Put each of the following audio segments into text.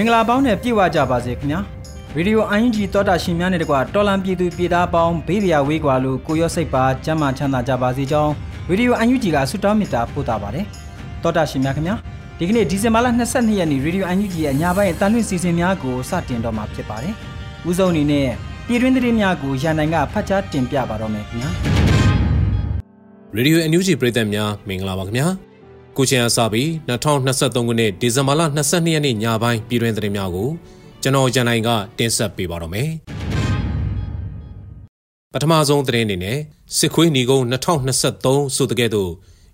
င်္ဂလာပေါင်းနဲ့ပြည့်ဝကြပါစေခင်ဗျာရေဒီယို UNG တောတာရှင်များနဲ့တကွာတော်လန်ပြည်သူပြည်သားပေါင်းဘေးပြာဝေးကွာလို့ကိုရော့စိတ်ပါကျမ်းမာချမ်းသာကြပါစေကြောင်းရေဒီယို UNG ကဆုတောင်းမေတ္တာပို့တာပါတယ်တောတာရှင်များခင်ဗျာဒီကနေ့ဒီဇင်ဘာလ22ရက်နေ့ရေဒီယို UNG ရဲ့ညပိုင်းတန်လွင့်စီစဉ်များကိုစတင်တော့မှာဖြစ်ပါတယ်ဦးဆုံးအနေနဲ့ပြည်တွင်းသတင်းများကိုရန်နိုင်ကဖတ်ကြားတင်ပြပါတော့မယ်ခင်ဗျာရေဒီယို UNG ပြည်သက်များမင်္ဂလာပါခင်ဗျာ ကိုချင်အစပြီး2023ခုနှစ်ဒီဇင်ဘာလ22ရက်နေ့ညပိုင်းပြည်တွင်းသတင်းများကိုကျွန်တော်ရန်နိုင်ကတင်ဆက်ပေးပါတော့မယ်။ပထမဆုံးသတင်းအနေနဲ့စစ်ခွေးညီကုန်း2023ဆိုတဲ့ကဲ့သို့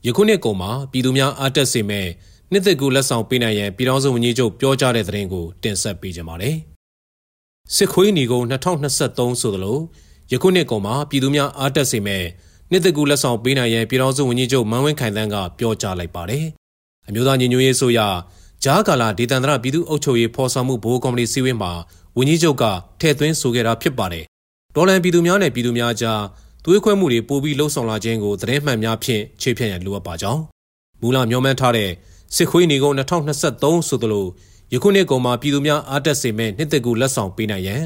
ယခုနှစ်ကုန်မှာပြည်သူများအားတက်စေမဲ့နှစ်သက်ကူလက်ဆောင်ပေးနိုင်ရန်ပြည်ထောင်စုဝန်ကြီးချုပ်ပြောကြားတဲ့သတင်းကိုတင်ဆက်ပေးကြပါမယ်။စစ်ခွေးညီကုန်း2023ဆိုသလိုယခုနှစ်ကုန်မှာပြည်သူများအားတက်စေမဲ့ နှစ်သက်ကူလက်ဆောင်ပေးနိုင်ရန်ပြည်ထောင်စုဝန်ကြီးချုပ်မန်ဝင်းခိုင်တန်းကပြောကြားလိုက်ပါတယ်။အမျိုးသားညီညွတ်ရေးဆိုရဂျားကာလာဒေသန္တရပြည်သူ့အုပ်ချုပ်ရေးဖော်ဆောင်မှုဘိုးကော်မတီစည်းဝေးမှာဝန်ကြီးချုပ်ကထည့်သွင်းဆိုခဲ့တာဖြစ်ပါတယ်။ဒေါ်လန်ပြည်သူများနဲ့ပြည်သူများကြားသွေးခွဲမှုတွေပိုပြီးလှုံ့ဆော်လာခြင်းကိုသတင်းမှန်များဖြင့်ခြေဖြတ်ရန်လိုအပ်ပါကြောင်းမူလမျှော်မှန်းထားတဲ့စစ်ခွေးနေကုန်း2023ဆိုသလိုယခုနှစ်ကုန်မှာပြည်သူများအားတက်စေမဲ့နှစ်သက်ကူလက်ဆောင်ပေးနိုင်ရန်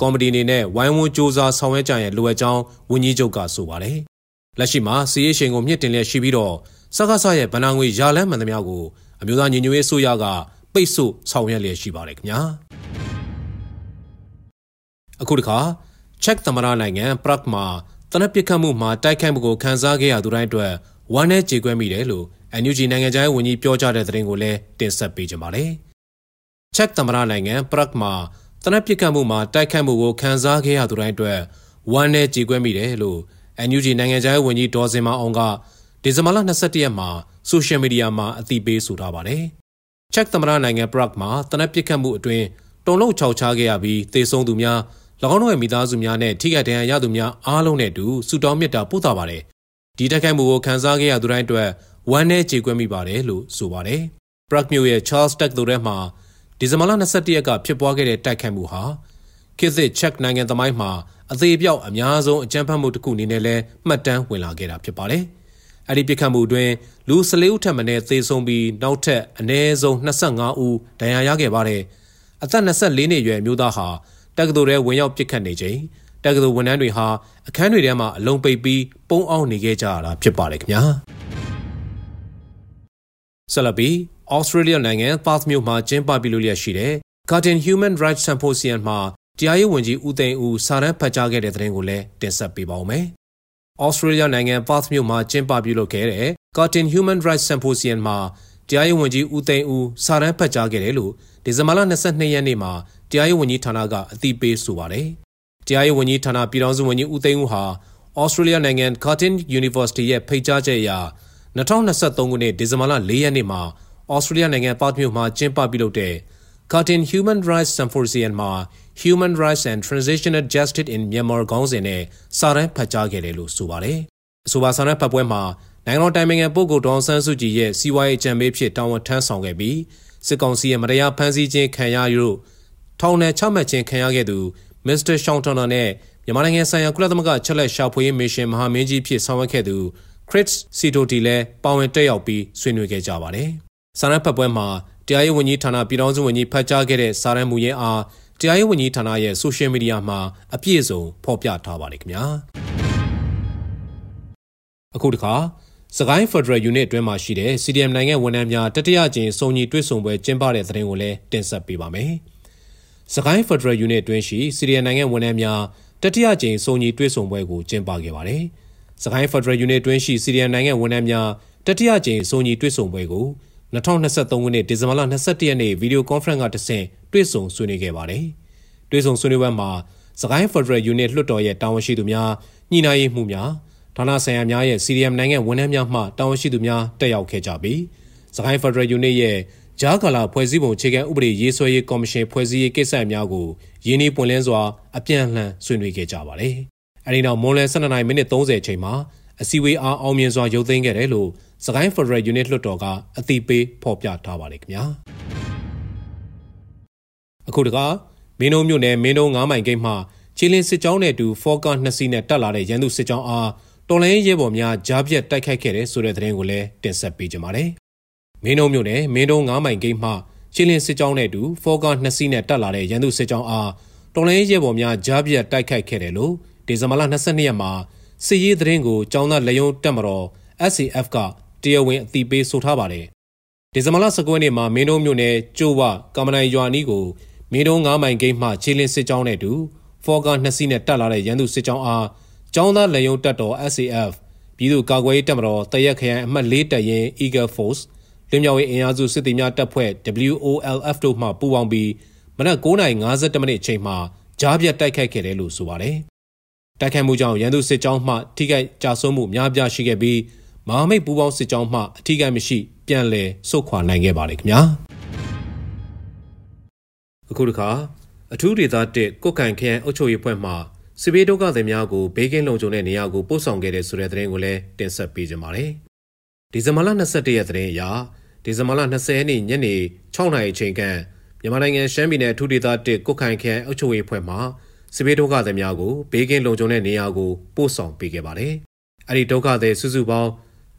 ကော်မတီအနေနဲ့ဝိုင်းဝန်းစ조사ဆောင်ရွက်ကြရန်လိုအပ်ကြောင်းဝန်ကြီးချုပ်ကဆိုပါတယ်။ လက်ရှိမှာစီးရေးရှင်ကိုမြင့်တင်လျက်ရှိပြီးတော့စကားဆရဲ့ဗဏ္ဍာငွေရာလန်းမှန်သမျှကိုအမျိုးသားညီညွတ်ရေးဆိုရကပိတ်ဆို့ဆောင်ရွက်လျက်ရှိပါတယ်ခင်ဗျာအခုတခါချက်သမရနိုင်ငံပရက်မှာတနက်ပစ်ခတ်မှုမှာတိုက်ခိုက်မှုကိုခန်းစားခဲ့ရသူတိုင်းအတွက်ဝမ်းနည်းကြေကွဲမိတယ်လို့ NUG နိုင်ငံခြားရေးဝန်ကြီးပြောကြားတဲ့သတင်းကိုလည်းတင်ဆက်ပေးကြပါမယ်ချက်သမရနိုင်ငံပရက်မှာတနက်ပစ်ခတ်မှုမှာတိုက်ခိုက်မှုကိုခန်းစားခဲ့ရသူတိုင်းအတွက်ဝမ်းနည်းကြေကွဲမိတယ်လို့ NUG နိုင်ငံခြားရေးဝန်ကြီးဒေါ်စင်မအောင်ကဒီဇင်ဘာလ22ရက်မှာဆိုရှယ်မီဒီယာမှာအသိပေးဆိုထားပါတယ်။ချက်သမရနိုင်ငံပရက်မှာတနက်ပစ်ခတ်မှုအတွင်းတုံလုံးခြောက်ချခဲ့ရပြီးတေဆုံးသူများ၎င်းတို့ရဲ့မိသားစုများနဲ့ထိခိုက်ဒဏ်ရာရသူများအားလုံးနဲ့အတူဆုတောင်းမြတ်တာပို့သပါတယ်။ဒီတိုက်ခိုက်မှုကိုခန်းစားခဲ့ရသူတိုင်းအတွက်ဝမ်းနည်းကြေကွဲမိပါတယ်လို့ဆိုပါတယ်။ပရက်မြို့ရဲ့ Charles Tech တို့ထဲမှာဒီဇင်ဘာလ22ရက်ကဖြစ်ပွားခဲ့တဲ့တိုက်ခိုက်မှုဟာ ခေတ်သစ်ချက်နိုင်ငံသမိုင်းမှာအသေးပြောက်အများဆုံးအကြမ်းဖက်မှုတစ်ခုအနေနဲ့လည်းမှတ်တမ်းဝင်လာခဲ့တာဖြစ်ပါတယ်။အဲ့ဒီပြစ်ခတ်မှုအတွင်းလူ14ဦးထပ်မံသေဆုံးပြီးနောက်ထပ်အနည်းဆုံး25ဦးဒဏ်ရာရခဲ့ပါတယ်။အသက်24နှစ်အရွယ်မျိုးသားဟာတက္ကသိုလ်ထဲဝင်ရောက်ပြစ်ခတ်နေချိန်တက္ကသိုလ်ဝန်ထမ်းတွေဟာအခန်းတွေထဲမှာအလုံးပိတ်ပြီးပုံအောင်နေခဲ့ကြရတာဖြစ်ပါတယ်ခင်ဗျာ။ဆလဘီဩစတြေးလျနိုင်ငံ Perth မြို့မှာကျင်းပပြုလုပ်လျက်ရှိတဲ့ Garden Human Rights Symposium မှာ တရားရေးဝန်ကြီးဦးသိန်းဦးစာရန်ဖတ်ကြားခဲ့တဲ့သတင်းကိုလည်းတင်ဆက်ပေးပါောင်းမယ်။ဩစတြေးလျနိုင်ငံ Perth မြို့မှာကျင်းပပြုလုပ်ခဲ့တဲ့ Cotton Human Rights Symposium မှာတရားရေးဝန်ကြီးဦးသိန်းဦးစာရန်ဖတ်ကြားခဲ့တယ်လို့ဒီဇင်ဘာလ22ရက်နေ့မှာတရားရေးဝန်ကြီးဌာနကအသိပေးဆိုပါတယ်။တရားရေးဝန်ကြီးဌာနပြည်ထောင်စုဝန်ကြီးဦးသိန်းဦးဟာဩစတြေးလျနိုင်ငံ Cotton University ရဲ့ဖိတ်ကြားချက်အရ2023ခုနှစ်ဒီဇင်ဘာလ4ရက်နေ့မှာဩစတြေးလျနိုင်ငံ Perth မြို့မှာကျင်းပပြုလုပ်တဲ့ Cotton Human Rights Symposium မှာ Human Rights and Transitional Justice in Myanmar ခေါင်းစဉ်နဲ့စာတမ်းဖတ်ကြားခဲ့တယ်လို့ဆိုပါတယ်။အဆိုပါစာတမ်းဖတ်ပွဲမှာနိုင်ငံတော်တိုင်ပင်ခံပုဂ္ဂိုလ်ဒေါအောင်ဆန်းစုကြည်ရဲ့စီးပွားရေးအကြံပေးဖြစ်တာဝန်ထမ်းဆောင်ခဲ့ပြီးစစ်ကောင်စီရဲ့မတရားဖမ်းဆီးခြင်းခံရရုထောင်နဲ့ချမှတ်ခြင်းခံရခဲ့သူမစ္စတာရှောင်းတွန်နာနဲ့မြန်မာနိုင်ငံဆိုင်ရာကုလသမဂ္ဂချက်လက်ရှာဖွေရေးမစ်ရှင်မဟာမင်းကြီးဖြစ်ဆောင်ရွက်ခဲ့သူခရစ်စီတိုတီလည်းပါဝင်တက်ရောက်ပြီးဆွေးနွေးခဲ့ကြပါတယ်။စာရန်ဖတ်ပွဲမှာတရားရေးဝန်ကြီးဌာနပြည်ထောင်စုဝန်ကြီးဖတ်ကြားခဲ့တဲ့စာရန်မူရင်းအား တရားရေးဝန်ကြီးဌာနရဲ့ဆိုရှယ်မီဒီယာမှာအပြည့်အစုံဖော်ပြထားပါတယ်ခင်ဗျာအခုတခါစကိုင်း Federal Unit အတွင်းမှာရှိတဲ့ CDM နိုင်ငံဝန်ထမ်းများတတိယကြိမ်စုံညီတွေ့ဆုံပွဲကျင်းပတဲ့သတင်းကိုလည်းတင်ဆက်ပေးပါမယ်။စကိုင်း Federal Unit အတွင်းရှိ CDM နိုင်ငံဝန်ထမ်းများတတိယကြိမ်စုံညီတွေ့ဆုံပွဲကိုကျင်းပခဲ့ပါတယ်။စကိုင်း Federal Unit အတွင်းရှိ CDM နိုင်ငံဝန်ထမ်းများတတိယကြိမ်စုံညီတွေ့ဆုံပွဲကို 2023ခုနှစ်ဒီဇင်ဘာလ22ရက်နေ့ဗီဒီယိုကွန်ဖရင့်ကတဆင့်တွေ့ဆုံဆွေးနွေးခဲ့ပါတယ်။တွေ့ဆုံဆွေးနွေးပွဲမှာစကိုင်း Federal Unit လွှတ်တော်ရဲ့တာဝန်ရှိသူများညှိနှိုင်းရေးမှုများဌာနဆိုင်ရာများရဲ့ CDM နိုင်ငံဝန်ထမ်းများမှတာဝန်ရှိသူများတက်ရောက်ခဲ့ကြပြီးစကိုင်း Federal Unit ရဲ့ဂျားကာလာဖွဲ့စည်းပုံအခြေခံဥပဒေရေးဆွဲရေးကော်မရှင်ဖွဲ့စည်းရေးကိစ္စများကိုရင်းနှီးပွင့်လင်းစွာအပြန်အလှန်ဆွေးနွေးခဲ့ကြပါတယ်။အဲဒီနောက်မွန်လယ်12နိုင်မိနစ်30ချိန်မှာ အစည်းအဝေးအားအောင်မြင်စွာရုပ်သိမ်းခဲ့တယ်လို့စကိုင်း Federal Unit လွှတ်တော်ကအသိပေးဖော်ပြထားပါတယ်ခင်ဗျာ။အခုတကားမင်းတို့မြို့နယ်မင်းတို့9မိုင်ဂိတ်မှချီလင်းစစ်ကြောင်းနဲ့အတူဖောကာနှစ်စီးနဲ့တက်လာတဲ့ရန်သူစစ်ကြောင်းအားတော်လိုင်းရဲဘော်များကြားပြတ်တိုက်ခိုက်ခဲ့တဲ့ဆိုတဲ့သတင်းကိုလည်းတင်ဆက်ပေးကြပါမယ်။မင်းတို့မြို့နယ်မင်းတို့9မိုင်ဂိတ်မှချီလင်းစစ်ကြောင်းနဲ့အတူဖောကာနှစ်စီးနဲ့တက်လာတဲ့ရန်သူစစ်ကြောင်းအားတော်လိုင်းရဲဘော်များကြားပြတ်တိုက်ခိုက်ခဲ့တယ်လို့ဒီဇင်ဘာလ22ရက်မှာ စစ်ရေးသတင်းကိုကျောင်းသားလယုံတက်မတော် SCF ကတရားဝင်အသိပေးဆိုထားပါတယ်။ဒီဇင်ဘာလ19ရက်နေ့မှာမင်းတို့မြို့နယ်ကျိုးဝကမနိုင်ရွာနီးကိုမင်းတို့9မိုင်ဂိတ်မှချီလင်းစစ်ကြောင်းနဲ့အတူဖောကာနှစ်စီးနဲ့တက်လာတဲ့ရန်သူစစ်ကြောင်းအားကျောင်းသားလေယုံတပ်တော် SAF ပြည်သူ့ကာကွယ်ရေးတပ်မတော်တရက်ခရိုင်အမှတ်၄တပ်ရင်း Eagle Force လင်းမြောက်ရေးအင်အားစုစစ်သည်များတပ်ဖွဲ့ WOLF တို့မှပူးပေါင်းပြီးမနက်9:52မိနစ်အချိန်မှာကြားပြတ်တိုက်ခိုက်ခဲ့တယ်လို့ဆိုပါတယ်။ တိုက်ခိုက်မှုကြောင့်ရန်သူစစ်ကြောင်းမှထိခိုက်ကြဆုံးမှုများပြားရှိခဲ့ပြီးမဟာမိတ်ပူးပေါင်းစစ်ကြောင်းမှအထိခိုက်မရှိပြန်လည်ဆုတ်ခွာနိုင်ခဲ့ပါတယ်ခင်ဗျာ။အခုတခါအထူးဒေသ1ကုတ်ကန်ခရိုင်အုပ်ချုပ်ရေးဖွဲ့မှစစ်ဘေးဒုက္ခသည်များကိုဘေးကင်းလုံခြုံတဲ့နေရာကိုပို့ဆောင်ခဲ့တဲ့ဆိုတဲ့သတင်းကိုလည်းတင်ဆက်ပေးကြပါမယ်။ဒီဇင်ဘာလ22ရက်သတင်းအရဒီဇင်ဘာလ20ရက်နေ့ညနေ6နာရီအချိန်ကမြန်မာနိုင်ငံရှမ်းပြည်နယ်အထူးဒေသ1ကုတ်ခိုင်ခရိုင်အုပ်ချုပ်ရေးဖွဲ့မှ စစ်ဘေးဒုက္ခသည်များကိုဘေးကင်းလုံခြုံတဲ့နေရာကိုပို့ဆောင်ပေးခဲ့ပါတယ်။အဲဒီဒုက္ခသည်စုစုပေါင်း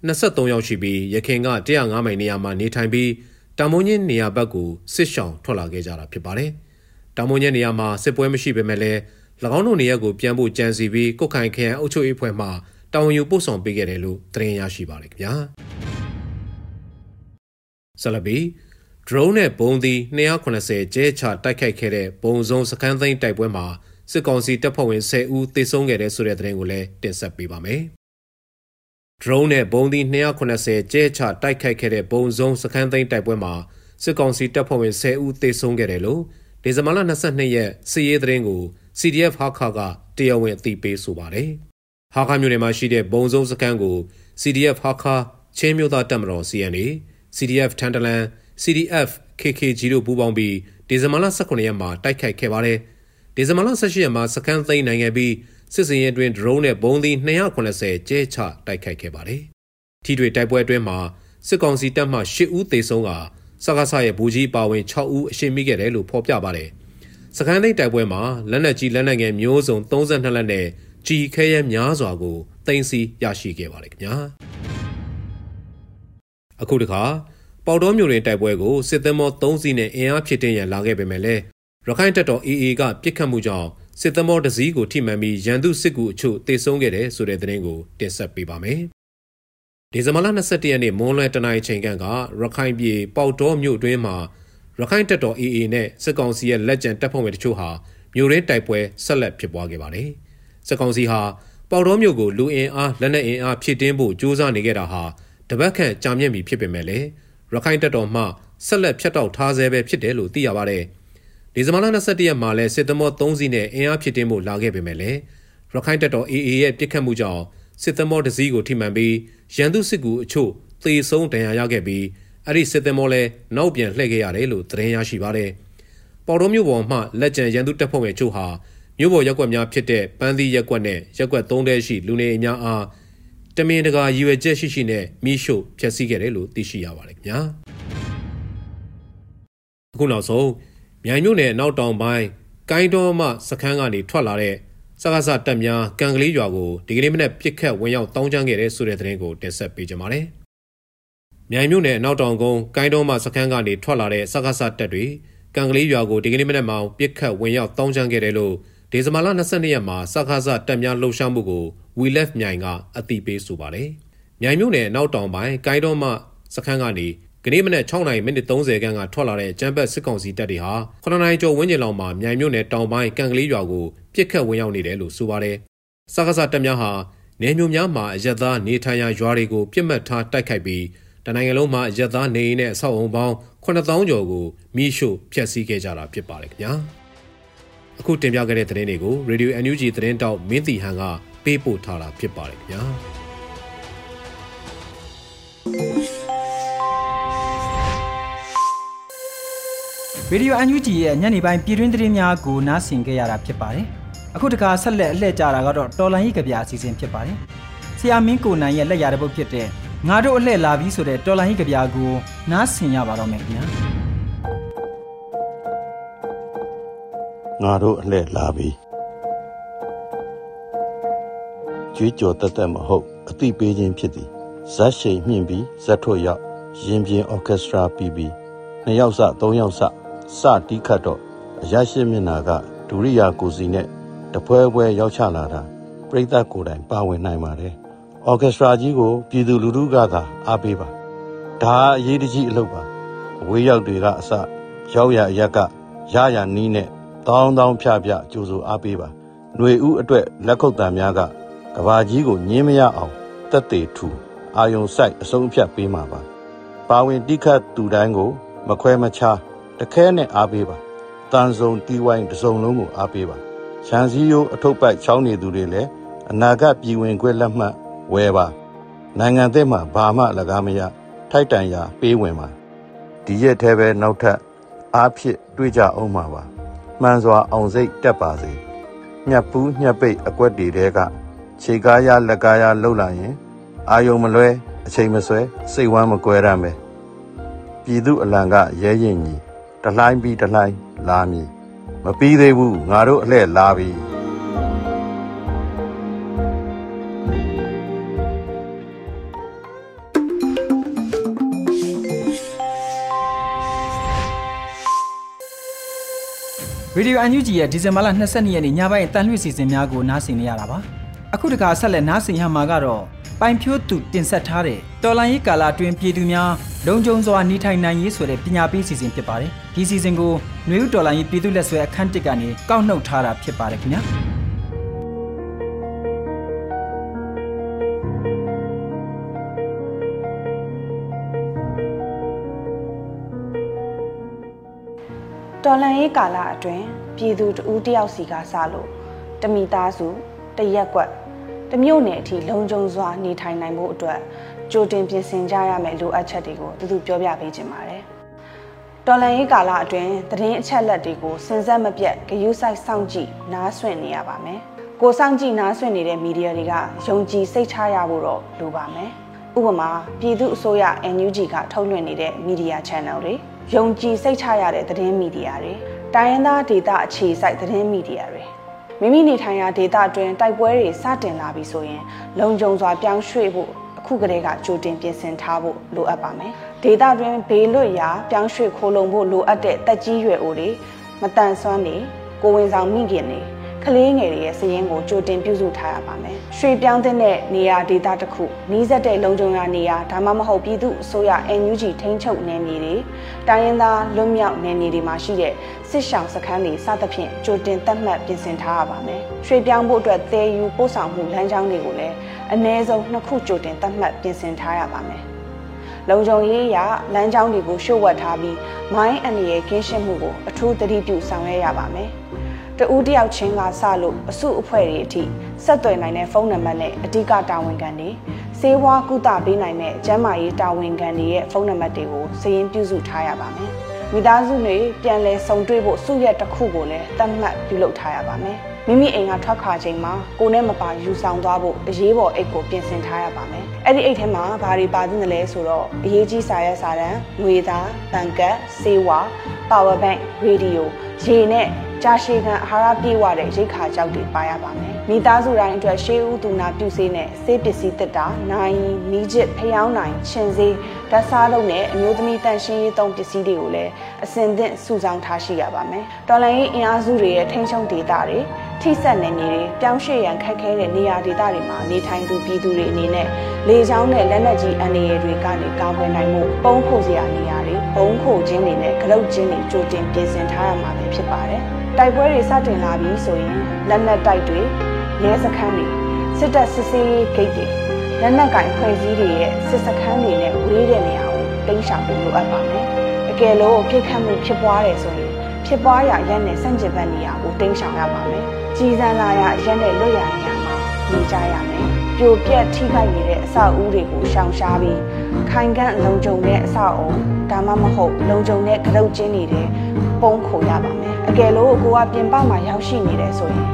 23ယောက်ရှိပြီးရခင်က105မိုင်နေရာမှာနေထိုင်ပြီးတာမုံညင်းနေရာဘက်ကိုစစ်ရှောင်ထွက်လာခဲ့ကြတာဖြစ်ပါတယ်။တာမုံညင်းနေရာမှာစစ်ပွဲမရှိပေမဲ့လည်း၎င်းတို့နေရက်ကိုပြန်ဖို့ကြံစီပြီးကုတ်ခိုင်ခရိုင်အုပ်ချုပ်ရေးဖွဲ့မှတာဝန်ယူပို့ဆောင်ပေးခဲ့တယ်လို့သတင်းရရှိပါတယ်ခင်ဗျာဆလဘီ drone နဲ့ဘုံသီး280ကျဲချတိုက်ခိုက်ခဲ့တဲ့ဘုံစုံစခန်းသိမ်းတိုက်ပွဲမှာ စစ်ကောင်စီတပ်ဖွဲ့ဝင်10ဦးသေဆုံးခဲ့တဲ့ဆိုတဲ့သတင်းကိုလည်းတင်ဆက်ပေးပါမယ်။ drone နဲ့ဘုံသီး280ကျဲချတိုက်ခိုက်ခဲ့တဲ့ဘုံစုံစခန်းသိမ်းတိုက်ပွဲမှာစစ်ကောင်စီတပ်ဖွဲ့ဝင်10ဦးသေဆုံးခဲ့တယ်လို့ဒီဇင်ဘာလ22ရက်စစ်ရေးသတင်းကို CDF ဟာခါကတရားဝင်အသိပေးဆိုပါတယ်။ဟာခါမြို့နယ်မှာရှိတဲ့ဘုံစုံစခန်းကို CDF ဟာခါချင်းမြို့သားတပ်မတော် CNA CDF ထန်တလန် CDF KKG တို့ပူးပေါင်းပြီးဒီဇင်ဘာလ18ရက်မှာတိုက်ခိုက်ခဲ့ပါတယ်။ ဒီဇင်ဘာလ18ရက်မှာစခန်းသိမ်းနိုင်ခဲ့ပြီးစစ်စင်ရင်အတွင်းဒရုန်းနဲ့ဘုံသီး280ကျဲချတိုက်ခိုက်ခဲ့ပါတယ်။ထီတွေတိုက်ပွဲအတွင်းမှာစစ်ကောင်စီတပ်မှ10ဦးသေဆုံးကစကားဆရဲ့ဘူကြီးပါဝင်6ဦးအရှိမိခဲ့တယ်လို့ဖော်ပြပါတယ်။စကိုင်းသိန်းတိုက်ပွဲမှာလက်နက်ကြီးလက်နက်ငယ်မျိုးစုံ32လက်နဲ့ကြီးခဲရဲများစွာကိုတင်စီရရှိခဲ့ပါတယ်ခင်ဗျာအခုတခါပေါတော်မျိုးတွင်တိုက်ပွဲကိုစစ်သင်္ဘော3စီးနဲ့အင်အားဖြစ်တင်ရန်လာခဲ့ပေမဲ့လည်း ရခိုင်တပ်တော် AA ကပြစ်ခတ်မှုကြောင့်စစ်သင်္ဘောတစ်စီးကိုထိမှန်ပြီးရန်သူစစ်ကူအချို့တေဆုံးခဲ့တယ်ဆိုတဲ့သတင်းကိုတင်ဆက်ပေးပါမယ်ဒီဇင်ဘာလ22ရက်နေ့မွန်းလွဲတနင်္လာချိန်ကရခိုင်ပြည်ပေါတော်မြို့တွင်းမှာရခိုင်တပ်တော် AA နဲ့စစ်ကောင်စီရဲ့လက်ကျန်တပ်ဖွဲ့ဝင်တချို့ဟာမြို့ရင်းတိုက်ပွဲဆက်လက်ဖြစ်ပွားခဲ့ပါတယ်။စစ်ကောင်စီဟာပေါတော်မြို့ကိုလူအင်အားလက်နက်အင်အားဖြည့်တင်းဖို့ကြိုးစားနေခဲ့တာဟာတပတ်ခန့်ကြာမြင့်ပြီဖြစ်ပေမဲ့လည်းရခိုင်တပ်တော်မှဆက်လက်ဖြတ်တောက်ထားဆဲပဲဖြစ်တယ်လို့သိရပါတယ်။ ဒီဇင်ဘာလ22ရက်မှာလည်းစစ်သမော3စီးနဲ့အင်အားဖြည့်တင်းဖို့လာခဲ့ပေမဲ့လည်းရခိုင်တပ်တော် AA ရဲ့ပြစ်ခတ်မှုကြောင့်စစ်သမောတစ်စီးကိုထိမှန်ပြီးရန်သူစစ်ကူအချို့သေဆုံးဒဏ်ရာရခဲ့ပြီးအဲ့ဒီစစ်သင်္ဘောလည်းနောက်ပြန်လှည့်ခဲ့ရတယ်လို့သတင်းရရှိပါတယ်။ပေါ်တော်မြို့ပေါ်မှလက်ကျန်ရန်သူတပ်ဖွဲ့ဝင်ချို့ဟာမြို့ပေါ်ရက်ွက်များဖြစ်တဲ့ပန်းသီးရက်ွက်နဲ့ရက်ွက်၃တဲရှိလူနေအများအားတမင်တကာရည်ရွယ်ချက်ရှိရှိနဲ့မိရှို့ဖျက်ဆီးခဲ့တယ်လို့သိရှိရပါတယ်ခင်ဗျာ။အခုနောက်ဆုံး မြိုင်မြို့နယ်နောက်တောင်ပိုင်းကိုင်းတော်မှစခန်းကနေထွက်လာတဲ့စကားစတက်များကံကလေးရွာကိုဒီကနေ့မနေ့ပြစ်ခတ်ဝင်ရောက်တောင်းကျမ်းခဲ့တဲ့ဆိုတဲ့သတင်းကိုတင်ဆက်ပေးကြပါမယ်။မြိုင်မြို့နယ်အနောက်တောင်ကုန်းကိုင်းတော်မှစခန်းကနေထွက်လာတဲ့စကားစတပ်တွေကံကလေးရွာကိုဒီကနေ့မနက်မှပြစ်ခတ်ဝင်ရောက်တောင်းချမ်းခဲ့တယ်လို့ဒေဇမာလ22ရက်မှာစကားစတပ်များလှုပ်ရှားမှုကို We Left မြိုင်ကအသိပေးဆိုပါတယ်။မြိုင်မြို့နယ်နောက်တောင်ပိုင်းကိုင်းတော်မှစခန်းကနေ ကနေ့မနက်6နာရီမိနစ်30ခန်းကထွက်လာတဲ့ကျန်းဘက်စစ်ကောင်စီတပ်တွေဟာ9နာရီကျော်ဝန်းကျင်လောက်မှာမြိုင်မြို့နယ်တောင်ပိုင်းကံကလေးရွာကိုပြစ်ခတ်ဝင်ရောက်နေတယ်လို့ဆိုပါတယ်။စကားစတပ်များဟာနေမျိုးများမှာအရက်သားနေထိုင်ရာရွာတွေကိုပြစ်မှတ်ထားတိုက်ခိုက်ပြီးတနိုင်ငံလုံးမှာအရက်သားနေအိမ်နဲ့အဆောက်အုံပေါင်း9000ကျော်ကိုမိရှို့ဖျက်ဆီးခဲ့ကြတာဖြစ်ပါတယ်ခင်ဗျာ။အခုတင်ပြခဲ့တဲ့သတင်းတွေကို Radio NUG သတင်းတောက်မင်းတီဟန်ကပေးပို့ထားတာဖြစ်ပါတယ်ခင်ဗျာ။ ရေဒီယိုအန်ယူဂျီရဲ့ညနေပိုင်းပြည်တွင်းသတင်းများကိုနားဆင်ကြရတာဖြစ်ပါတယ်။အခုတခါဆက်လက်အလှည့်ကြတာကတော့တော်လန်ရေးကြပြအစီအစဉ်ဖြစ်ပါတယ်။ဆရာမင်းကိုနိုင်ရဲ့လက်ရတဲ့ပုတ်ဖြစ်တဲ့ငါတို့အလှည့်လာပြီးဆိုတဲ့တော်လန်ရေးကြပြကိုနားဆင်ရပါတော့မယ်ခင်ဗျာ။ငါတို့အလှည့်လာပြီးကြွေးကြော်တက်တက်မဟုတ်အသိပေးခြင်းဖြစ်သည်ဇက်ရှိန်မြင့်ပြီးဇက်ထွက်ရောက်ရင်ပြင်းအော်ကက်စထရာပြီးပြီးနှစ်ယောက်စသုံးယောက်စ စတီးခတ်တော့အရရှိမျက်နာကဒုရိယာကိုစီနဲ့တပွဲပွဲရောက်ချလာတာပြိဿကိုယ်တိုင်ပါဝင်နိုင်ပါတယ်။အော်ကက်စထရာကြီးကိုပြည်သူလူထုကသာအားပေးပါ။ဒါအရေးတကြီးအလုပ်ပါ။အဝေးရောက်တွေကအစရောက်ရအရက်ကရရနီးနဲ့တောင်းတောင်းဖြဖြကြိုးစိုးအားပေးပါ။ຫນွေဥအတွက်လက်ခုပ်တံများကကဘာကြီးကိုညင်းမရအောင်တက်သေးထူအာယုံဆိုင်အဆုံးအဖြတ်ပေးမှာပါ။ပါဝင်တိခတ်သူတိုင်းကို မခွဲမခြား တခဲနဲ့အားပေးပါတန်စုံတီးဝိုင်းတစုံလုံးကိုအားပေးပါရန်စည်းရိုးအထုပ်ပိုက်ချောင်းနေသူတွေလည်းအနာဂတ်ပြည်ဝင်ခွင့်လက်မှတ်ဝယ်ပါနိုင်ငံသစ်မှာဘာမှလကားမရထိုက်တန်ရာပေးဝင်ပါဒီရက်ထဲပဲနောက်ထပ်အားဖြစ်တွေ့ကြအောင်ပါပါမှန်စွာအောင်စိတ်တက်ပါစေညှပ်ပူးညှပ်ပိတ်အကွက်တွေတဲကခြေကားရလက်ကားရလှုပ်လာရင် အာယုံမလွဲအချိန်မဆွဲစိတ်ဝမ်းမကွဲရမယ်ပြည်သူအလံကရဲရင်ကြီး တလှိုင်းပြီးတလှိုင်းလာမည်မပြီးသေးဘူးငါတို့အလှဲ့လာပြီရေဒီယိုအန်ယူဂျီရဲ့ဒီဇင်ဘာလ22ရက်နေ့ညပိုင်းတန်လွှင့်စီစဉ်များကိုနားဆင်နေရတာပါအခုတခါဆက်လက်နားဆင်ရမှာကတော့ပိုင်ဖြိုးသူတင်ဆက်ထားတဲ့တော်လိုင်းရေးကာလအတွင်းပြည်သူများလုံခြုံစွာနေထိုင်နိုင်ရေးဆိုတဲ့ပညာပေးစီစဉ်ဖြစ်ပါတယ် ဒီစီစဉ်ကိုຫນွေဦးတော်လိုင်းရေးပြည်သူလက်ဆွဲအခန်းတစ်ကနေကောက်နှုတ်ထားတာဖြစ်ပါတယ်ခင်ဗျာတော်လန်ရေးကာလအတွင်းပြည်သူတဦးတယောက်စီကစလို့တမိသားစုတရက်ကွက်တမျိုးနယ်အထိလုံခြုံစွာနေထိုင်နိုင်ဖို့အတွက်ကြိုတင်ပြင်ဆင်ကြရမယ့်လိုအပ်ချက်တွေကိုသူသူပြောပြပေးခြင်းပါတယ်။ တော်လန်ရေးကာလအတွင်းသတင်းအချက်လက်တွေကိုစင်ဆက်မပြတ်ဂယုစိုက်စောင့်ကြည့်နားဆွင့်နေရပါမယ်။ကိုစောင့်ကြည့်နားဆွင့်နေတဲ့မီဒီယာတွေကယုံကြည်စိတ်ချရဖို့တော့လိုပါမယ်။ဥပမာပြည်သူအစိုးရ NUG ကထုတ်လွှင့်နေတဲ့မီဒီယာ channel တွေယုံကြည်စိတ်ချရတဲ့သတင်းမီဒီယာတွေတိုင်းရင်းသားဒေသအခြေစိုက်သတင်းမီဒီယာတွေမိမိနေထိုင်ရာဒေသအတွင်းတိုက်ပွဲတွေစတင်လာပြီဆိုရင် လုံခြုံစွာပြောင်းရွှေ့ဖို့အ ခုကတည်းကကြိုတင်ပြင်ဆင်ထားဖို့လိုအပ်ပါမယ်။ဒေသတွင်းဘေးလွတ်ရာပြောင်းရွှေ့ခိုးလုံဖို့လိုအပ်တဲ့တက်ကြီးရွယ်အိုတွေမတန်ဆွမ်းနေကိုဝင်ဆောင်မိခင်တွေကလေးငယ်တွေရဲ့စည်ရင်းကိုကြိုတင်ပြုစုထားရပါမယ်။ရွှေပြောင်းတဲ့နေရာဒေသတစ်ခုနီးစပ်တဲ့လုံခြုံရာနေရာဒါမှမဟုတ်ပြည်သူအစိုးရ NUG ထိန်းချုပ်နယ်မြေတွေတိုင်းရင်းသားလွတ်မြောက်နယ်မြေတွေမှာရှိတဲ့စစ်ရှောင်စခန်းတွေစသဖြင့်ကြိုတင်သတ်မှတ်ပြင်ဆင်ထားရပါမယ်။ရွှေပြောင်းဖို့အတွက်သယ်ယူပို့ဆောင်မှုလမ်းကြောင်းတွေကိုလည်း အနည်းဆုံးနှစ်ခုကြိုတင်သတ်မှတ်ပြင်ဆင်ထားရပါမယ်။လုံခြုံရေးအရလမ်းကြောင်းတွေကိုရှုပ်ဝက်ထားပြီးမိုင်းအန္တရာယ်ကင်းရှင်းမှုကိုအထူးသတိပြုဆောင်ရွက်ရပါမယ်။တဦးတယောက်ချင်းကစလို့အစုအဖွဲ့တွေအထိဆက်သွယ်နိုင်တဲ့ဖုန်းနံပါတ်နဲ့အဓိကတာဝန်ခံတွေစေဝါကုသပေးနိုင်တဲ့ကျန်းမာရေးတာဝန်ခံတွေရဲ့ဖုန်းနံပါတ်တွေကိုစည်ရင်းပြုစုထားရပါမယ်။မိသားစုတွေပြန်လည်ဆုံတွေ့ဖို့စုရက်တစ်ခုကိုလည်းသတ်မှတ်ပြုလုပ်ထားရပါမယ်။ မိမိအိမ်ကထွက်ခွာချိန်မှာကိုနဲ့မပါယူဆောင်သွားဖို့အရေးပေါ်အိတ်ကိုပြင်ဆင်ထားရပါမယ်။အဲ့ဒီအိတ်ထဲမှာဘာတွေပါသင့်တယ်လဲဆိုတော့အရေးကြီးစာရွက်စာတမ်း၊ငွေသား၊ဘဏ်ကတ်၊စေဝါ၊ power bank ၊ရေဒီယိုရေနဲ့ ကြာရှည်ခံအာဟာရပြည့်ဝတဲ့ရိတ်ခါကြောက်တွေပါရပါမယ်။မိသားစုတိုင်းအတွက်ရှေးဦးသူနာပြုဆေးနဲ့ဆေးပစ္စည်းတက်တာ၊နိုင်၊မီးချစ်ဖျောင်းနိုင်၊ရှင်ဆေးဓာတ်စားလုံးနဲ့အမျိုးသမီးတန်ရှင်းရေးသုံးပစ္စည်းတွေကိုလည်းအစင်သင့်စုဆောင်းထားရှိရပါမယ်။တော်လိုင်းရေးအင်အားစုတွေရဲ့ထိန်းချုပ်ဒေတာတွေထထိစပ်နေမြေတွေပြောင်းရွှေ့ရန်ခက်ခဲတဲ့နေရာဒေသတွေမှာနေထိုင်သူပြည်သူတွေအနေနဲ့လေကြောင်းနဲ့လက်နက်ကြီးအန္တရာယ်တွေကနေကာကွယ်နိုင်မှုပုံခိုစရာနေရာတွေဘုံခိုခြင်းတွေနဲ့ကလုတ်ခြင်းတွေကြိုတင်ပြင်ဆင်ထားရမှာပဲဖြစ်ပါတယ်။တိုက်ပွဲတွေစတင်လာပြီဆိုရင်လက်နက်တိုက်တွေရဲစခန်းတွေစစ်တပ်စစ်ဆေးရေးဂိတ်တွေလက်နက်ကင်ဖွဲ့စည်းတွေရဲ့စစ်စခန်းတွေနဲ့ဝေးတဲ့နေရာကိုတိမ်းရှောင်ဖို့လိုအပ်ပါမယ်။အကယ်လို့ပြစ်ခတ်မှုဖြစ်ပွားတယ်ဆိုရင်ဖြစ်ပွားရာရက်နဲ့စန့်ကျင်ဘက်နေရာကိုတိမ်းရှောင်ရပါမယ်။ကြီးစံလာရာရက်နဲ့လွတ်ရာနေရာမှာနေကြရမယ်။ပြိုပြက်ထိခိုက်နေတဲ့အဆောက်အဦတွေကိုရှောင်ရှားပြီးခိုင်ခန့်လုံခြုံတဲ့အဆောက်အဦဒါမှမဟုတ်လုံခြုံတဲ့ကရုတ်ကျင်းနေတဲ့ပုံခိုရပါမယ်။ အကယ်လို့ကိုကပြင်ပမှာရောက်ရှိနေတယ်ဆိုရင်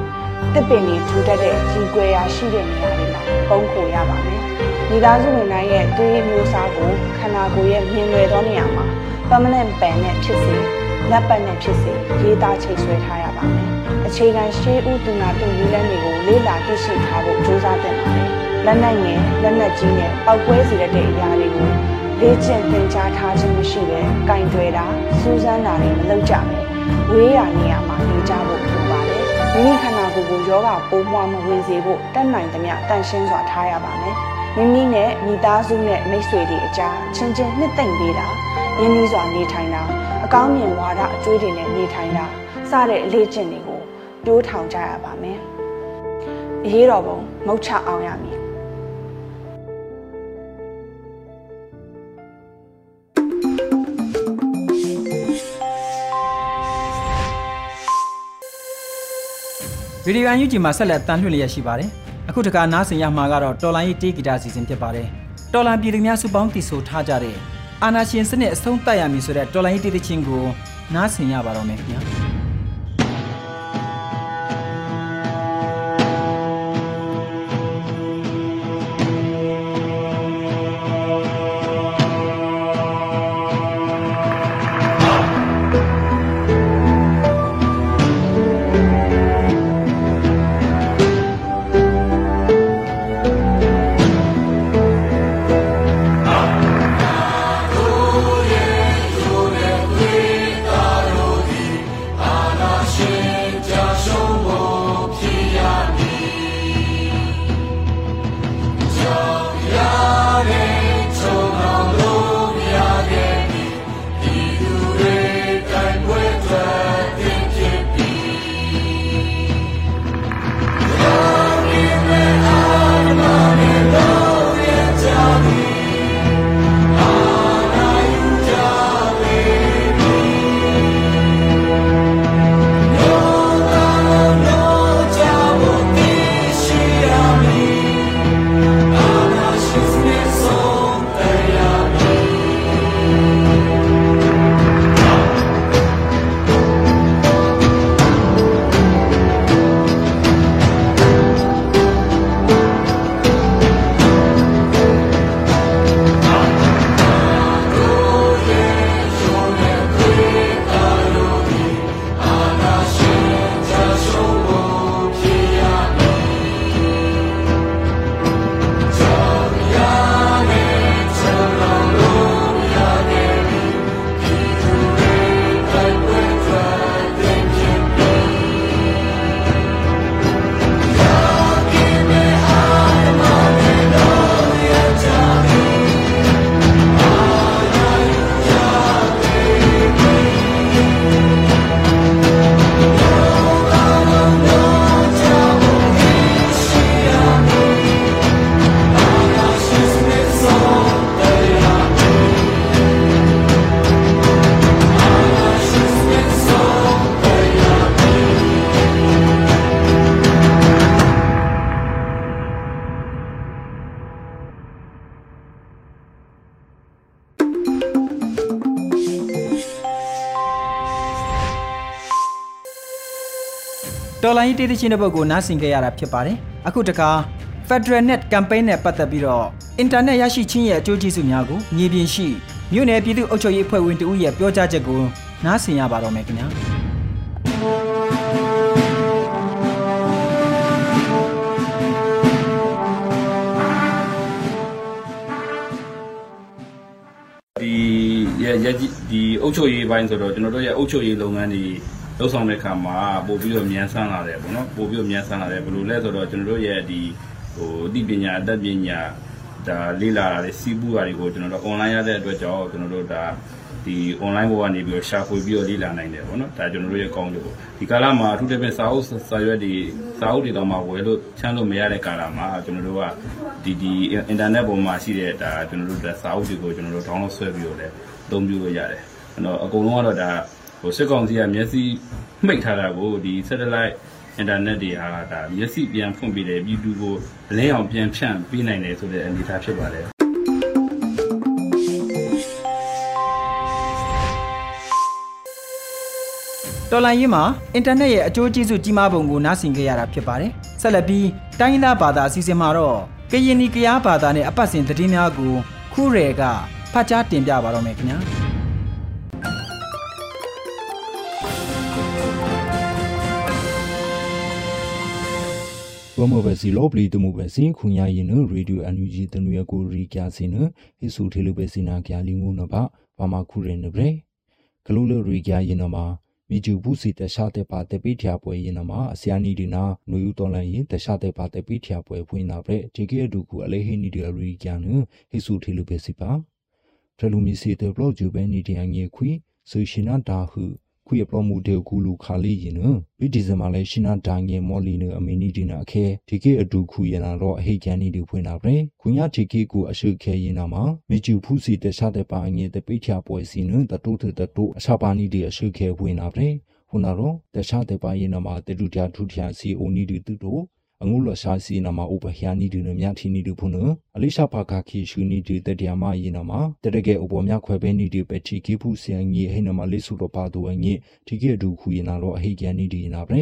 တစ်ပင်တွေထူထပ်တဲ့ကြီးကွယ်ရာရှိတဲ့နေရာတွေမှာပုံခိုရပါမယ်။မိသားစုဝင်တိုင်းရဲ့သွေးမျိုးစားကိုခန္ဓာကိုယ်ရဲ့မြင်လွယ်သောနေရာမှာ permanent pen နဲ့ဖြစ်စေလက်ပတ်နဲ့ဖြစ်စေရေးသားချိတ်ဆွဲထားရပါမယ်။အခြေခံရှေးဥတူနာတူနည်းလမ်းတွေကိုလေ့လာသိရှိထားဖို့ကြိုးစားသင့်ပါတယ်။လက်နက်ငယ်လက်နက်ကြီးနဲ့ပောက်ကွဲစေတဲ့အရာတွေကို လေ့ကျင့်သင်ကြားထားခြင်းမရှိဘဲကင်တွယ်တာစူးစမ်းတာတွေမလုပ်ကြဘူး။ဝေးရာနေရာမှာနေကြဖို့လိုပါတယ်။မိမိခန္ဓာကိုယ်ကိုယောဂပိုးမွှားမဝင်စေဖို့တတ်နိုင်သမျှတန်ရှင်းစွာထားရပါမယ်။မိမိနဲ့မိသားစုနဲ့မိတ်ဆွေတွေအကြားချင်းချင်းနှစ်သိမ့်ပေးတာရင်းနှီးစွာနေထိုင်တာအကောင်းမြင်ဝါဒအကျွေးတွေနဲ့နေထိုင်တာစတဲ့အလေးကျင့်တွေကိုတိုးထောင်ကြရပါမယ်။အရေးတော်ပုံမုတ်ချအောင်ရမည် ဗီဒီယိုအန်ယူဂျီမှာဆက်လက်တန်လှည့်လျက်ရှိပါတယ်။အခုတခါနားဆင်ရမှာကတော့တော်လိုင်းရေးတေးဂီတစီစဉ်ဖြစ်ပါတယ်။တော်လန်ပြည်သူများစုပေါင်းတည်ဆိုထားကြတဲ့အာနာရှင်စနစ်အဆုံးသတ်ရမည်ဆိုတဲ့တော်လိုင်းရေးတေးသချင်းကိုနားဆင်ရပါတော့မယ်ခင်ဗျာ။ တော်လိုင်းတေးသချင်းတဲ့ဘုတ်ကိုနားဆင်ကြရတာဖြစ်ပါတယ်။အခုတခါ Federal Net Campaign နဲ့ပတ်သက်ပြီးတော့အင်တာနက်ရရှိခြင်းရဲ့အကျိုးကျေးဇူးများကိုမြေပြင်ရှိမြို့နယ်ပြည်သူ့အုပ်ချုပ်ရေးအဖွဲ့ဝင်တဦးရဲ့ပြောကြားချက်ကိုနားဆင်ရပါတော့မယ်ခင်ဗျာ။ဒီရရကြီးဒီအုပ်ချုပ်ရေးပိုင်းဆိုတော့ကျွန်တော်တို့ရဲ့အုပ်ချုပ်ရေးလုပ်ငန်းတွေပ လှုပ်ဆောင်တဲ့အခါမှာပို့ပြီးတော့မြန်ဆန်းလာတယ်ပေါ့နော်ပို့ပြီးတော့မြန်ဆန်းလာတယ်ဘယ်လိုလဲဆိုတော့ကျွန်တော်တို့ရဲ့ဒီဟိုအသိပညာအတတ်ပညာဒါလေးလာတာတွေစီးပူတာတွေကိုကျွန်တော်တို့ online ရတဲ့အတွက်ကြောင့်ကျွန်တော်တို့ဒါဒီ online ဘောကနေပြီးတော့ရှာဖွေပြီးတော့လေ့လာနိုင်တယ်ပေါ့နော်ဒါကျွန်တော်တို့ရဲ့ကောင်းတယ်ပေါ့ဒီကာလမှာအထူးသဖြင့်စာအုပ်စာရွက်တွေစာအုပ်တွေတော့မှဝယ်လို့ချမ်းလို့မရတဲ့ကာလမှာကျွန်တော်တို့ကဒီဒီ internet ပေါ်မှာရှိတဲ့ဒါကျွန်တော်တို့ဒါစာအုပ်တွေကိုကျွန်တော်တို့ download ဆွဲပြီးတော့လည်းအသုံးပြုလို့ရတယ်အဲ့တော့အကုန်လုံးကတော့ဒါ ဟိုစစ်ကောင်စီကမျက်စိမှိတ်ထားတာကိုဒီ satellite internet တွေဟာဒါမျက်စိပြန်ဖွင့်ပေးတယ်ပြည်သူကိုလင်းအောင်ပြန်ဖြန့်ပေးနိုင်တယ်ဆိုတဲ့အနေအထားဖြစ်ပါတယ်တော်လိုင်းရေးမှာအင်တာနက်ရဲ့အကျိုးကျေးဇူးကြီးမားပုံကိုနားဆင်ကြရတာဖြစ်ပါတယ်။ဆက်လက်ပြီးတိုင်းရင်းသားဘာသာအစီအစဉ်မှာတော့ကရင်နီကရားဘာသာနဲ့အပတ်စဉ်သတင်းများကိုခုရဲကဖတ်ကြားတင်ပြပါတော့မယ်ခင်ဗျာ။ ဝမဘစီလောပလီတမှုပဲစင်ခုညာရင်နရေဒီယိုအန်ယူဂျီတနွေကိုရီကျစင်နဟိဆူထေလူပဲစင်နာကျလီငုံနဘာဘာမခုရင်နဗရေဂလူလရီကျရင်နမှာမိကျူဘူးစီတခြားတဲ့ပါတဲ့ပိထျာပွဲရင်နမှာအစယာနီဒီနာနွေယူတော်လန်ရင်တခြားတဲ့ပါတဲ့ပိထျာပွဲဖွင့်နာဗရေဒီကေဒူကူအလေးဟိနီဒီရီကျနဟိဆူထေလူပဲစီပါထလူမီစီတဲ့ဘလော့ဂျူပဲနီဒီအငေခွီဆူရှင်နာဒါဟု ခွေပလောမှုတေကူလူခါလီရင်နဝိဒီဇမာလဲရှင်နာဒိုင်ငေမော်လီနအမီနီဒီနာအခဲဒီကေအတူခုရနာတော့အဟိကန်နီဒီဖွင့်တာပဲခွညာဒီကေကိုအရှုခဲရင်နာမှာမီကျူဖူးစီတခြားတဲ့ပါငေတပိချာပွဲစီနတတူတတူအစာပါနီဒီအရှုခဲဖွင့်တာပဲခုနတော့တခြားတဲ့ပါရင်နာမှာတတူတထူထျာစီအိုနီဒီတူတို့ အငုလရှာစီနာမှာဥပဟယာနီဒီနမြထီနီဒီဖုနအလိရှာပါခခီရှူနီဒီတတျာမယနာမှာတတကဲဥပမြခွဲပဲနီဒီပတီကိဖုဆီယန်ကြီးဟိနမလေးစုတော့ပါတူအငိဒီကေဒူခူယနာတော့အဟိကျန်နီဒီနာပဲ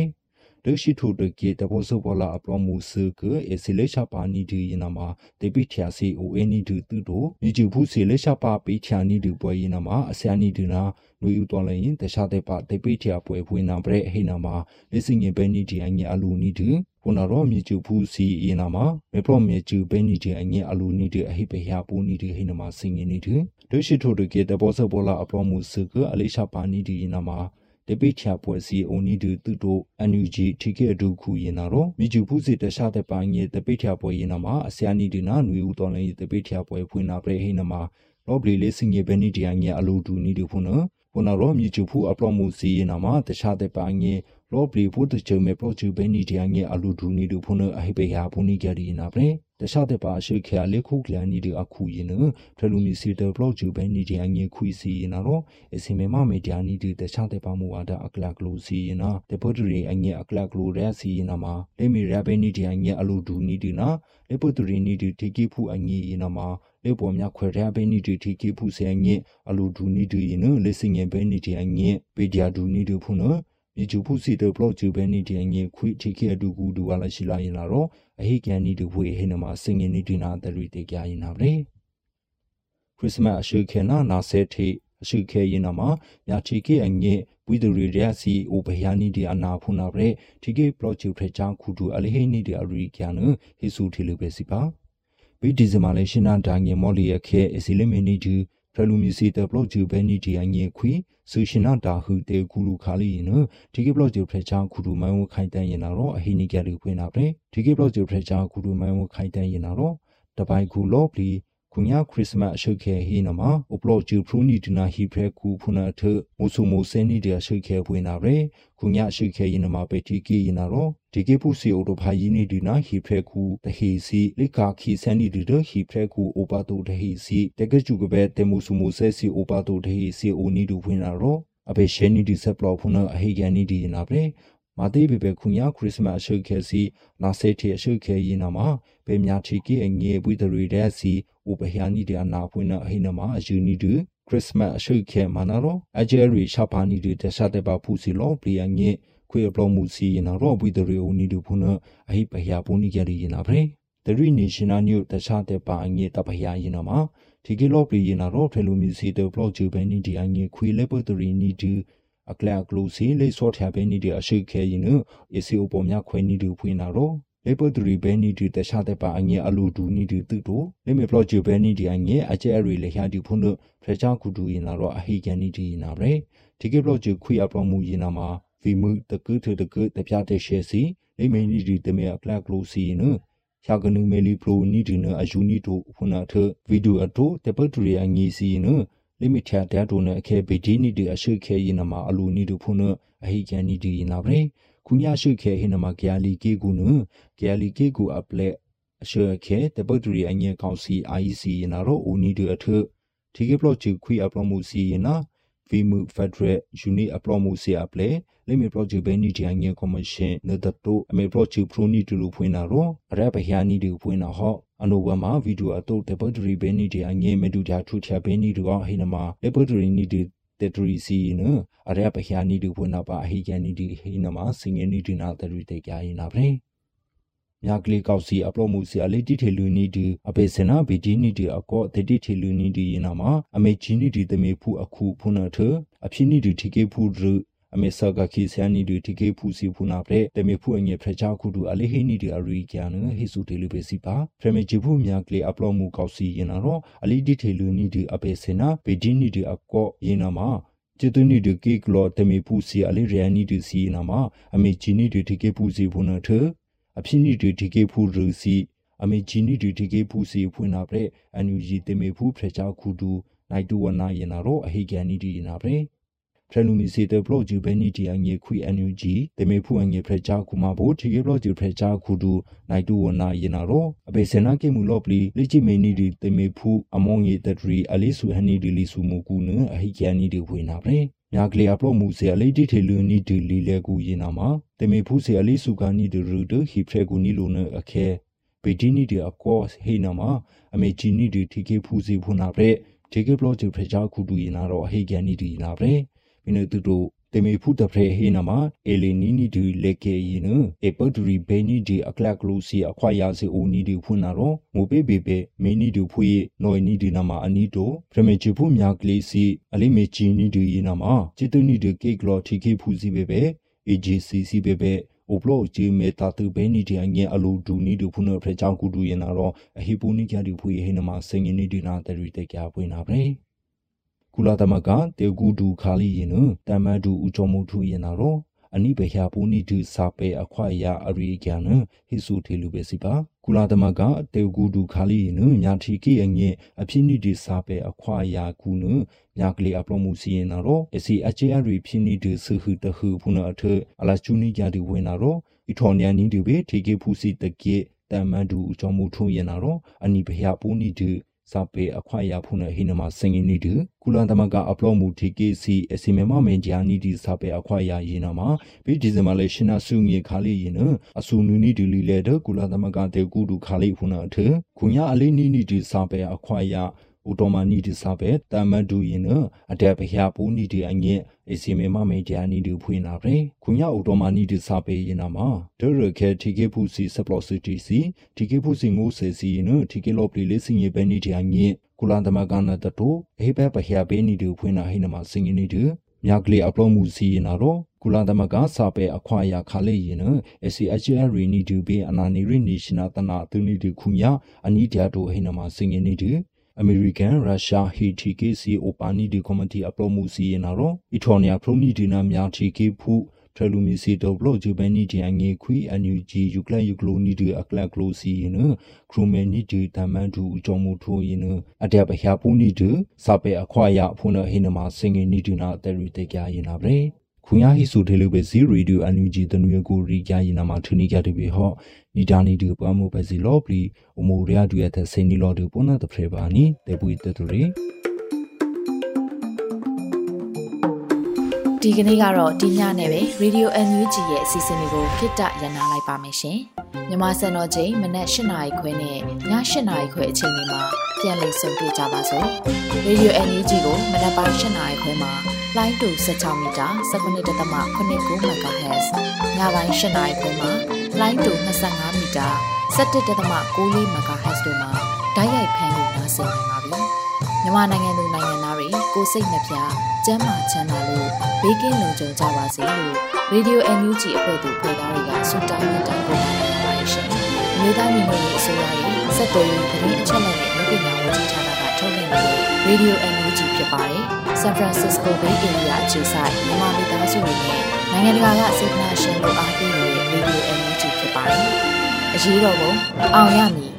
ဒရှိထိုတကေတဘောစဘောလာအပလောမှုစကအစီလေရှာပါနီဒီယနာမှာတေပိထျာစီအိုအနီဒီတူတို့မြကျူဖုစီလေရှာပါပိချာနီဒီပွဲယနာမှာအစယာနီဒီနာ လူယူတော်လည်းရင်တခြားတဲ့ပါတေပိထျာပွဲဖွင့်နာပဲဟိနာမှာလက်စင်ငယ်ပဲနီဒီအငိအလူနီဒီခုနတော့မြေကျူဖူးစီအင်းနာမှာမေပရောမြေကျူပဲနေတဲ့အငဲအလူနေတဲ့အဟိပဟပူနေတဲ့ဟိနမှာစင်ငင်းနေတဲ့ဒုရှိထိုတကေတဘောဆဘောလာအပရောမှုစကအလေးရှာပါနေတဲ့အင်းနာမှာတပိချာပွဲစီအုန်နီဒူတူတိုအန်ယူဂျီထိကေအဒူခုရင်နာတော့မြေကျူဖူးစီတခြားတဲ့ပိုင်းရဲ့တပိချာပွဲရင်နာမှာအစယာနီဒီနာနွေဦးတော်လည်းတပိချာပွဲဖွင့်နာပြဟိနမှာလောဘလီလေးစင်ငယ်ပဲနေတဲ့အငဲအလူဒူနီဒူဖုနော် ခုနတော့မြေကျူဖူးအပရောမှုစီရင်နာမှာတခြားတဲ့ပိုင်း ရဲ့လောဘလီဖို့တချုံမဲ့ပရောဂျူဘဲနီဒီယငယ်အလူဒူနီဒူဖုန်အဟိပေယာပူနီကြရီနာပရေတခြားတဲ့ပါရှိခရလေခုကလန်နီဒီအခုရင်နထလူမီစီတဘလော့ဂျူဘဲနီဒီယငယ်ခွီစီနာတော့အစီမေမမေဒီယာနီဒီတခြားတဲ့ပါမူဝါဒအကလကလူစီနာတပုတ်ရီအငယ်အကလကလူရဲစီနာမှာလေမီရဘဲနီဒီယငယ်အလူဒူနီဒီနာလေပုတ်ရီနီဒီတီကီဖူအငယ်နာမှာလေပေါ်မြခွဲရဘဲနီဒီတီကီဖူဆေငယ်အလူဒူနီဒီနလေစငယ်ဘဲနီဒီအငယ်ပေဒီယာဒူနီဒီဖုနော် မြေကျူဖုစီတဲ့ဘလော့ကျူပဲနေတဲ့အငယ်ခွေထိခဲ့အတူကူတူကလည်းရှိလာရင်လာတော့အဟိကန်နီတူဖွေဟိနမှာစင်ငင်နေတင်နာတရီတေကြရင်နာပဲခရစ်စမတ်အရှိခေနာနာဆဲထေအရှိခေရင်နာမှာညာထိခဲ့အငယ်ဝိဒရီရစီအိုဘယာနီဒီအနာဖုနာပဲထိခဲ့ဘလော့ကျူထချောင်းခုတူအလဟိနီဒီအရီကျန်ဟိဆူထီလူပဲစီပါဘီဒီဇမာလေးရှနာဒါငယ်မော်လီယခဲအစီလမီနီတူ ဖရလူမီစီတဘလော့ကျူပဲနီဒီအငယ်ခွေဆူရှင်နာတာဟုတေကူလူခါလီနဒီကေဘလော့ဂျူဖရချာကူလူမိုင်းဝခိုင်တန်ရင်နာတော့အဟိနီကလူဖွင့်နာပဲဒီကေဘလော့ဂျူဖရချာကူလူမိုင်းဝခိုင်တန်ရင်နာတော့တပိုင်ကူလော့ပလီ ခုညာခရစ်စမတ်ရှုခဲဟိနမှာအပလော့ဂျူဖရူနီဒနာဟီဖရကူဖုနာထမုဆုမိုစဲနီဒီရှုခဲဖွင့်နာပဲခုညာရှုခဲရင်မှာပဲတီကီရင်နာတော့ဒီကေပုစီအိုတိုဖာယီနီဒီနာဟီဖရကူတဟီစီလိကာခီဆန်နီဒီဒဟီဖရကူအိုပါတိုတဟီစီတကကျူကပဲတေမုဆုမိုဆဲစီအိုပါတိုတဟီစီအိုနီဒူဖွင့်နာတော့အဘေရှဲနီဒီဆက်ပလောဖုနာအဟိကန်နီဒီနာပဲ မာတိဘေဘေခုညာခရစ်စမတ်အရှုခဲစီနာဆေတီအရှုခဲရင်နာမှာဘေမြာချီကီအငေပွိတရီတဲ့စီဥပဟယာနီဒီအနာဖွင့်နာအဟိနာမှာအယူနီဒူခရစ်စမတ်အရှုခဲမနာရောအဂျယ်ရီရှာပါနီဒီတဆတဲ့ပါဖူစီလောပလီယငေခွေပလောမှုစီရင်နာရောပွိတရီအိုနီဒူဖုနာအဟိပဟယာပူနီကြရီရင်နာပဲတရီနေရှင်နာညုတခြားတဲ့ပါအငေတပဟယာရင်နာမှာဒီကီလော့ပလီရင်နာတော့ဖဲလိုမီစီတဘလော့ဂျူဘဲနီဒီအငေခွေလေပတ်တရီနီဒီ အကလကလူစီလေဆော့ထျာဘဲနီဒီအရှိခဲရင်နအစီအပေါ်မြခွေနီဒီဖွင့်နာတော့လေပတ်တရီဘဲနီဒီတခြားတဲ့ပါအငေအလူဒူနီဒီတူတို့လေမေဘလော့ဂျူဘဲနီဒီအငေအကျဲရီလေဟာဒီဖုန်တို့ဖရချာကူဒူရင်နာတော့အဟိကန်နီဒီနာပဲဒီကီဘလော့ဂျူခွေအပလော့မူရင်နာမှာဖီမှုတကုထတကုတပြတဲ့ရှေစီလိမင်းနီဒီတမေအပလက်ကလိုစီနရှာကနုမဲလီပရိုနီဒီနအယူနီတိုဖုနာထဗီဒီယိုအတိုတပတ်တူရအငီစီန လိမိထတဲ့တိုနအခဲဘေဒီနီဒီအရှိခဲရင်နမအလူနီတိုဖုနအဟိကန်နီဒီနာဗရေခုညာရှိခဲဟိနမကယာလီကေကူနကယာလီကေကူအပလက်အရှိခဲတပတ်တူရအငီကောင်စီ IEC နာရောဦးနီဒီအထဒီကေဘလော့ချီခွီအပလမှုစီနာဗီမှုဖက်ဒရယ်ယူနီအပလမှုစီအပလေလေမီပရောဂျက်ဘဲနီဒီအငယ်ကော်မရှင်နဒတိုအမေပရောဂျ က်ပရိုနီတူလူဖွင့်တာရောအရပဟယာနီဒီဖွင့်တာဟောအနိုဝမှာဗီဒီယိုအတုတ်တပတ်ဒရီဘဲနီဒီအငယ်မတူတာထူချဘဲနီဒီကဟိနမှာလေပတ်ဒရီနီဒီတတရီစီနအရပဟယာနီဒီဖွင့်တာပါအဟိကန်နီဒီဟိနမှာစင်ငယ်နီဒီနာတရီတေကြရင်နာပဲမြကလေးကောက်စီအပလော့မှုစီအလေးတိထေလူနီဒီအပေစနာဘီဒီနီဒီအကောတတိထေလူနီဒီယနာမှာအမေချီနီဒီတမေဖူအခုဖုနာထအဖြစ်နီဒီထိကေဖူရ အမေဆာကခိဆန်နီဒီထိကေဖူစီဖုနာပရက်တမေဖူအငယ်ဖရချာခုဒူအလေးဟိနီဒီအရီကျန်ဟေဆူတေလူပဲစီပါဖရမေဂျီဖူမြကလေးအပလော့မှုကောက်စီယနာရောအလေးတိထေလူနီဒီအပေစနာဘီဒီနီဒီအကောယနာမှာကျေတူနီဒီကေကလောတမေဖူစီအလေးရန်နီဒီစီနာမှာအမေချီနီဒီထိကေဖူစီဖုနာထအဖြစ်နီဒီဒီကေဖူရူစီအမေဂျီနီဒီဒီကေဖူစီဖွင့်နာပရက်အန်ယူဂျီတေမေဖူဖရချာခုဒူနိုင်တူဝနာယနာရောအဟိကန်နီဒီနာပရက်ဖရလူ မီစီတေဘလော့ဂျူဘဲနီတီအငေခွေအန်ယူဂျီတေမေဖူအငေဖရချာခုမာဘိုတီကေဘလော့ဂျူဖရချာခုဒူနိုင်တူဝနာယနာရောအဘေစနာကေမူလော့ပလီလိချိမေနီဒီတေမေဖူအမောင်ယေတဒရီအလီဆူဟနီဒီလီဆူမူကူနအဟိကန်နီဒီဝေနာပရက်မြကလျာပလော့မှုစေအလေးတိထေလူနီဒီလီလေကူရင်နာမှာတမေဖူးစေအလေးစုကနီဒီရူဒဟိဖရကူနီလိုနအခဲပေဒီနီဒီအကောဟေနာမှာအမေချီနီဒီတီကေဖူးစီဖုနာပရက်တီကေဘလော့ဂျူဖရချာခုဒူရင်နာတော့ဟေကန်နီဒီနာပ ရက်မိနတူတို့တေမေဖုတဖရေဟေနမအေလီနီနီဒီလေကေယင်းအေပဒရီဘေနီဒီအကလကလူစီအခွာယာစီအိုနီဒီဖွနာရောမူပေပေပေမေနီဒီဖွေနော်နီဒီနမအနီတိုပရမေချီဖုမြကလေးစီအလိမေချီနီဒီယင်းနမจิตနီဒီကေကလောတီကေဖူစီပေပေ AGCC ပေပေအိုပလောဂျီမေတာတူဘေနီဒီအငယ်အလူဒူနီဒူဖုနဖရချောင်းကူဒူရင်နာတော့အဟိပူနီကြဒီဖွေဟေနမစင်ငင်းနီဒီနာတရီတေကြပွင့်နာပဲ ကုလာသမကတေကူဒူခါလီရင်နတမဒူဦးချောမှုထူရင်နာတော့အနိဘဟပူနီဒူစာပေအခွာရအရိကျန်ဟိစုထေလူပဲစီပါကုလာသမကတေကူဒူခါလီရင်ညာထီကိအငဲအဖြစ်နိဒီစာပေအခွာရကူနညာကလေးအပလောမှုစီရင်နာတော့အစီအချေအရိဖြစ်နိဒီဆဟုတဟုဖုနာအထအလချူနီကြဒီဝင်နာတော့ဤထော်ညန်နီဒီပဲထေကေဖူစီတကေတမန်ဒူဦးချောမှုထုံရင်နာတော့အနိဘဟပူနီဒူ စာပေအခွာရဖုန်ဟိနမစင်ငင်းနီတူကုလန်တမကအပလော့မှု TKC အစီမမမင်ဂျာနီဒီစာပေအခွာရရင်နာမှာပြီးဒီဇင်ဘာလေရှနာဆုငေခါလေးရင်နအဆူနူနီဒီလီလေဒကုလန်တမကတေကူဒူခါလေးဖုန်အထခုညာအလေးနီနီဒီစာပေအခွာရ ဥတော်မနီဒီစာပဲတမဒူရင်နအတက်ဘရပူနီဒီအငဲ့အစီမေမမေဂျာနီဒီဖွင့်နာပဲခုညဥတော်မနီဒီစာပဲရင်နာမှာဒရခဲတီကေဖူစီစပလော့စီတီစီတီကေဖူစီငိုဆေစီနတီကေလော့ပလီလေးစင်ရပဲနီဒီအငဲ့ကုလန်သမကနာတတိုဟေဘဘရပဲနီဒီဖွင့်နာဟိနမှာစင်နီဒီမြကလေးအပလော့မှုစီရင်နာတော့ကုလသမကစာပေအခွာရခါလေးရင်န SCHR ရီနီဒီဘေအနာနီရီနေရှင်နာတနာသူနီဒီခုညာအနီးတရတို့ဟိနမှာစင်နီဒီ အမေရိကန်ရုရှားဟီတီကေစီအိုပါနီဒီကွန်မတီအပလိုမှုစီရင်တော့အီထော်နီယာဖရိုနီဒီနာများတီကေဖူထရလူမီစီတော့ဘလော့ဂျူဘန်နီဒီအငေခွီအန်ယူဂျီယူကလန်ယူကလိုနီဒီအကလကလိုစီရင်ခရူမဲနီဒီတမန်တူအကြောင်းမှုထိုးရင်အတက်ပဟပူနီဒီစပေအခွာရဖုန်ဟိနမစင်ငီနီဒီနာတယ်ရီတေကြရင်နာပဲခုညာဟိစုထေလူပဲစီရီဒီယိုအန်ယူဂျီတနွေကိုရီကြရင်နာမှာထူနီကြတယ်ပြီဟော နီဒါနီဒီပွားမှုပဲစီလောပလီအမိုရီယာဒူရတဲ့စိနီလောဒူပုနာတဖရေပါနီတေပူတတူရီဒီကနေ့ကတော့ဒီညနဲ့ပဲ Radio NUG ရဲ့အစီအစဉ်လေးကိုခਿੱတရနာလိုက်ပါမယ်ရှင်။မြမစံတော်ချိန်မနက်၈နာရီခွဲနဲ့ည၈နာရီခွဲအချိန်တွေမှာပြန်လည်ဆုံတွေ့ကြပါစို့။ Radio NUG ကိုမနက်ပိုင်း၈နာရီခွဲမှာလိုင်းတူ16မီတာ17.8 MHz ညပိုင်း၈နာရီခွဲမှာ လိုင်းတူ25မီတာ17.6 MHz တို့မှာဓာတ်ရိုက်ဖမ်းလို့နိုင်စေနိုင်ပါပြီ။မြန်မာနိုင်ငံသူနိုင်ငံသားတွေကိုစိတ်နှပြကျန်းမာချမ်းသာလို့ဘေးကင်းလုံခြုံကြပါစေလို့ Radio NUG အဖွဲ့သူဖေသားတွေကဆုတောင်းမြတ်တာပို့တာပါရှင်။မြေသားညီမတွေအစိုးရရဲ့စက်တော်ရင်သတင်းအချက်အလက်တွေလုပ်ပြညာဝန်ကြီးဌာနကထုတ်လွှင့်နေတဲ့ Radio NUG ဖြစ်ပါတယ်။ San Francisco Bay Area အခြေစိုက်မြန်မာမိသားစုတွေနဲ့နိုင်ငံတကာကစေတနာရှင်တို့အားပေးနေ တဲ့ Radio NUG ဖြစ်ပါတယ်။အရေးတော်ပုံအောင်ရမည်